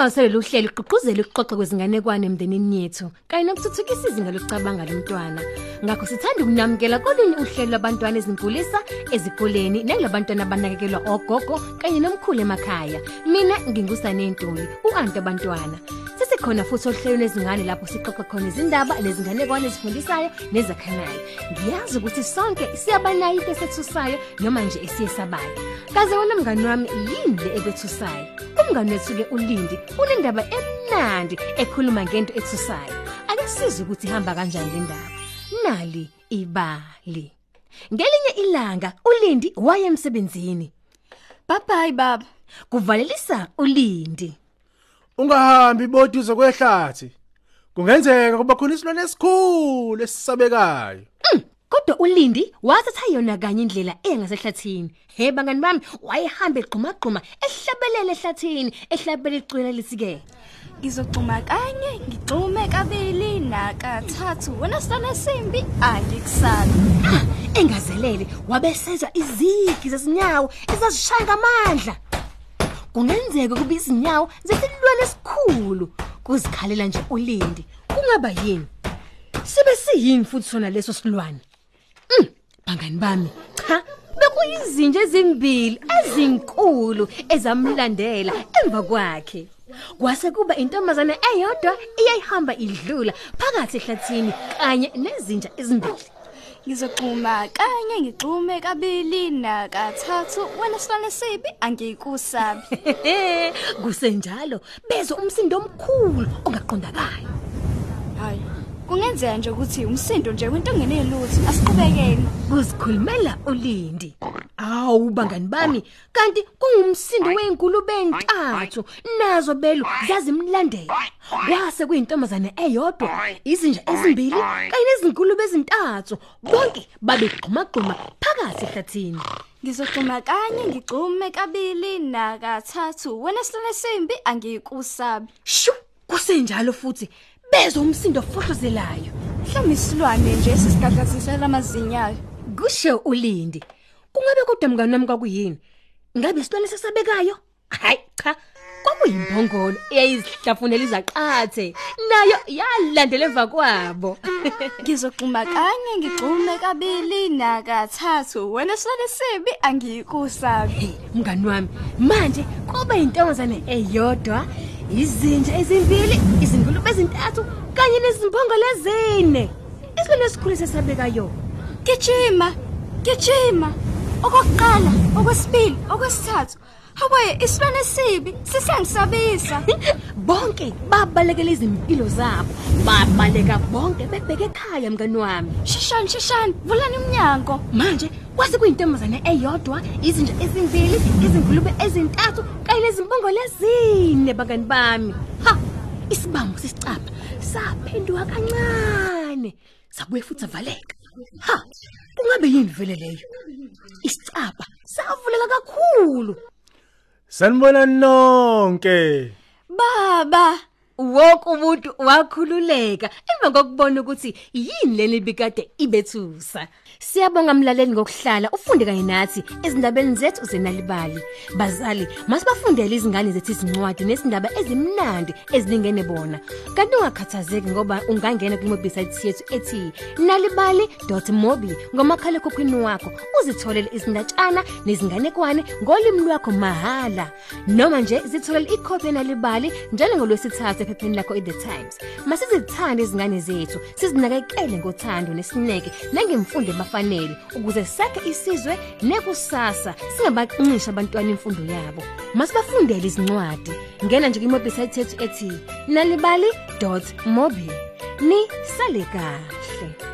Inhloso lolu hlelo igqugquzela ukuxoxa kwezinganekwane emndenini yethu kanye nokuthuthukisa izinga lokucabanga lomntwana. Ngakho sithanda ukunamukela kolunye uhlelo lwabantwana ezinkulisa ezikoleni nakulabantwana abanakekelwa ogogo kanye nomkhulu emakhaya. Mina ngingusane Ntuli, uanti abantwana. Sesikhona futhi ohlelweni lezingane lapho sixoxa khona izindaba nezinganekwane ezifundisayo nezakhanayo. Ngiyazi ukuthi sonke siyabanayo into esethusayo noma nje esiyesabayo. Kaze wena mngani wami yini le ebethusayo? Umngani wethu ke uLindi unendaba emnandi ekhuluma ngento ethusayo. Ake sizwe ukuthi ihamba kanjani le ndaba. Nali ibali. Ngelinye ilanga uLindi waye emsebenzini. Bye bye baba. Kuvalelisa uLindi. Ungahambi boduze kwehlathi. Kungenzeka kuba khona isilwane esikhulu esisabekayo. Kodwa uLindi wathatha yona kanye indlela engasehlathini. He bangani bami wayehamba egqumagquma ehlabelele ehlathini ehlabele icwela lisike. Ngizogcuma kanye, ngigcume kabili nakathathu. Wena sitana simbi angikusabi. Ah, engazelele wabeseza izigi zezinyawo ezazishaya ngamandla. Kungenzeka kube izinyawo zesilwane esikhulu kuzikhalela nje uLindi. Kungaba yini? Sibe siyini futhi sona leso silwane? Mm, bangani bami, cha, bekuyizinja ezimbili ezinkulu ezamlandela emva kwakhe. Kwase kuba intombazane eyodwa iyayihamba idlula phakathi ehlathini kanye nezinja ezimbili. Ngizogcuma kanye, ngigcume kabili nakathathu. Wena sitana sibi angikusabi. Kusenjalo bezwe umsindo omkhulu ongaqondakali. Hayi. Kungenzeka nje ukuthi umsindo nje wento ngenelutho. Asiqhubekeni. Kuzikhulumela uLindi. Awu bangani bami, kanti kungumsindo wezinkulube entathu nazo belu zazimlandela. Kwase kuyintombazane eyodwa, izinja ezimbili kanye nezinkulube ezintathu, bonke babegxumagxuma phakathi ehlathini. Ngizogcuma kanye, ngigcume kabili nakathathu. Wena sitana simbi angikusabi. Shu, kusenjalo futhi bezwe umsindo ofohlozelayo. Mhlawumbe isilwane nje esisigadazisela amazinyayo. Kusho uLindi. Kungabe kodwa mngani nami kwakuyini? Ngabe isilwane sesabekayo? Hayi cha, kwakuyimbongolo eyayisihlafunela izaqathe. Nayo yalandela emva kwabo. Ngizogcuma kanye, ngigcume kabili nakathathu. Wena sitana sibi angikusabi. Hey, mngani wami, manje kuba intombazane eyodwa, izinja ezimbili, izingulube ezintathu kanye nezimbongolo ezine. Isilwane esikhulu sesabekayo. Gijima, gijima. Okokuqala, okwesibili, okwesithathu. Hawe, isilwane sibi sisangisabisa. Bonke babalekela izimpilo zabo. Babaleka bonke bebheke ekhaya mngani wami. Shishani, shishani, vulani umnyango. Manje kwase kuyintombazane eyodwa, izinja ezimbili, izingulube ezintathu kanye nezimbongolo ezine bangani bami. Ha! Isibambo sesicapha saphenduka kancane. Sabuye futhi avaleka. Ha! Kungabe yini vele leyo? Isicapha savuleka kakhulu. Sanibona nonke. Baba, Wonke umuntu wakhululeka emva kokubona ukuthi yini leli bikade ibethusa. Siyabonga mlaleli ngokuhlala ufunde kanye nathi ezindabeni zethu zenalibali. Bazali, masibafundele izingane zethu izincwadi nezindaba ezimnandi ezilingene bona. Kanti ungakhathazeki ngoba ungangena ku website yethu ethi nalibali.mobi ngomakhala ekhukhwini wakho uzitholele izindatshana nezinganekwane ngolimi lwakho mahala. Noma nje zitholele ikhophi yenalibali njalo ngolwesithathu ephepheni lakho iThe Times. Masizithande izingane zethu, sizinakekele ngothando nesineke nangemfundo ebafanele ukuze sakhe isizwe nekusasa singabaqinisha abantwana imfundo yabo. Masibafundele izincwadi. Ngena nje kwimobile yethu ethi nalibali.mobi. Ni sale kahle.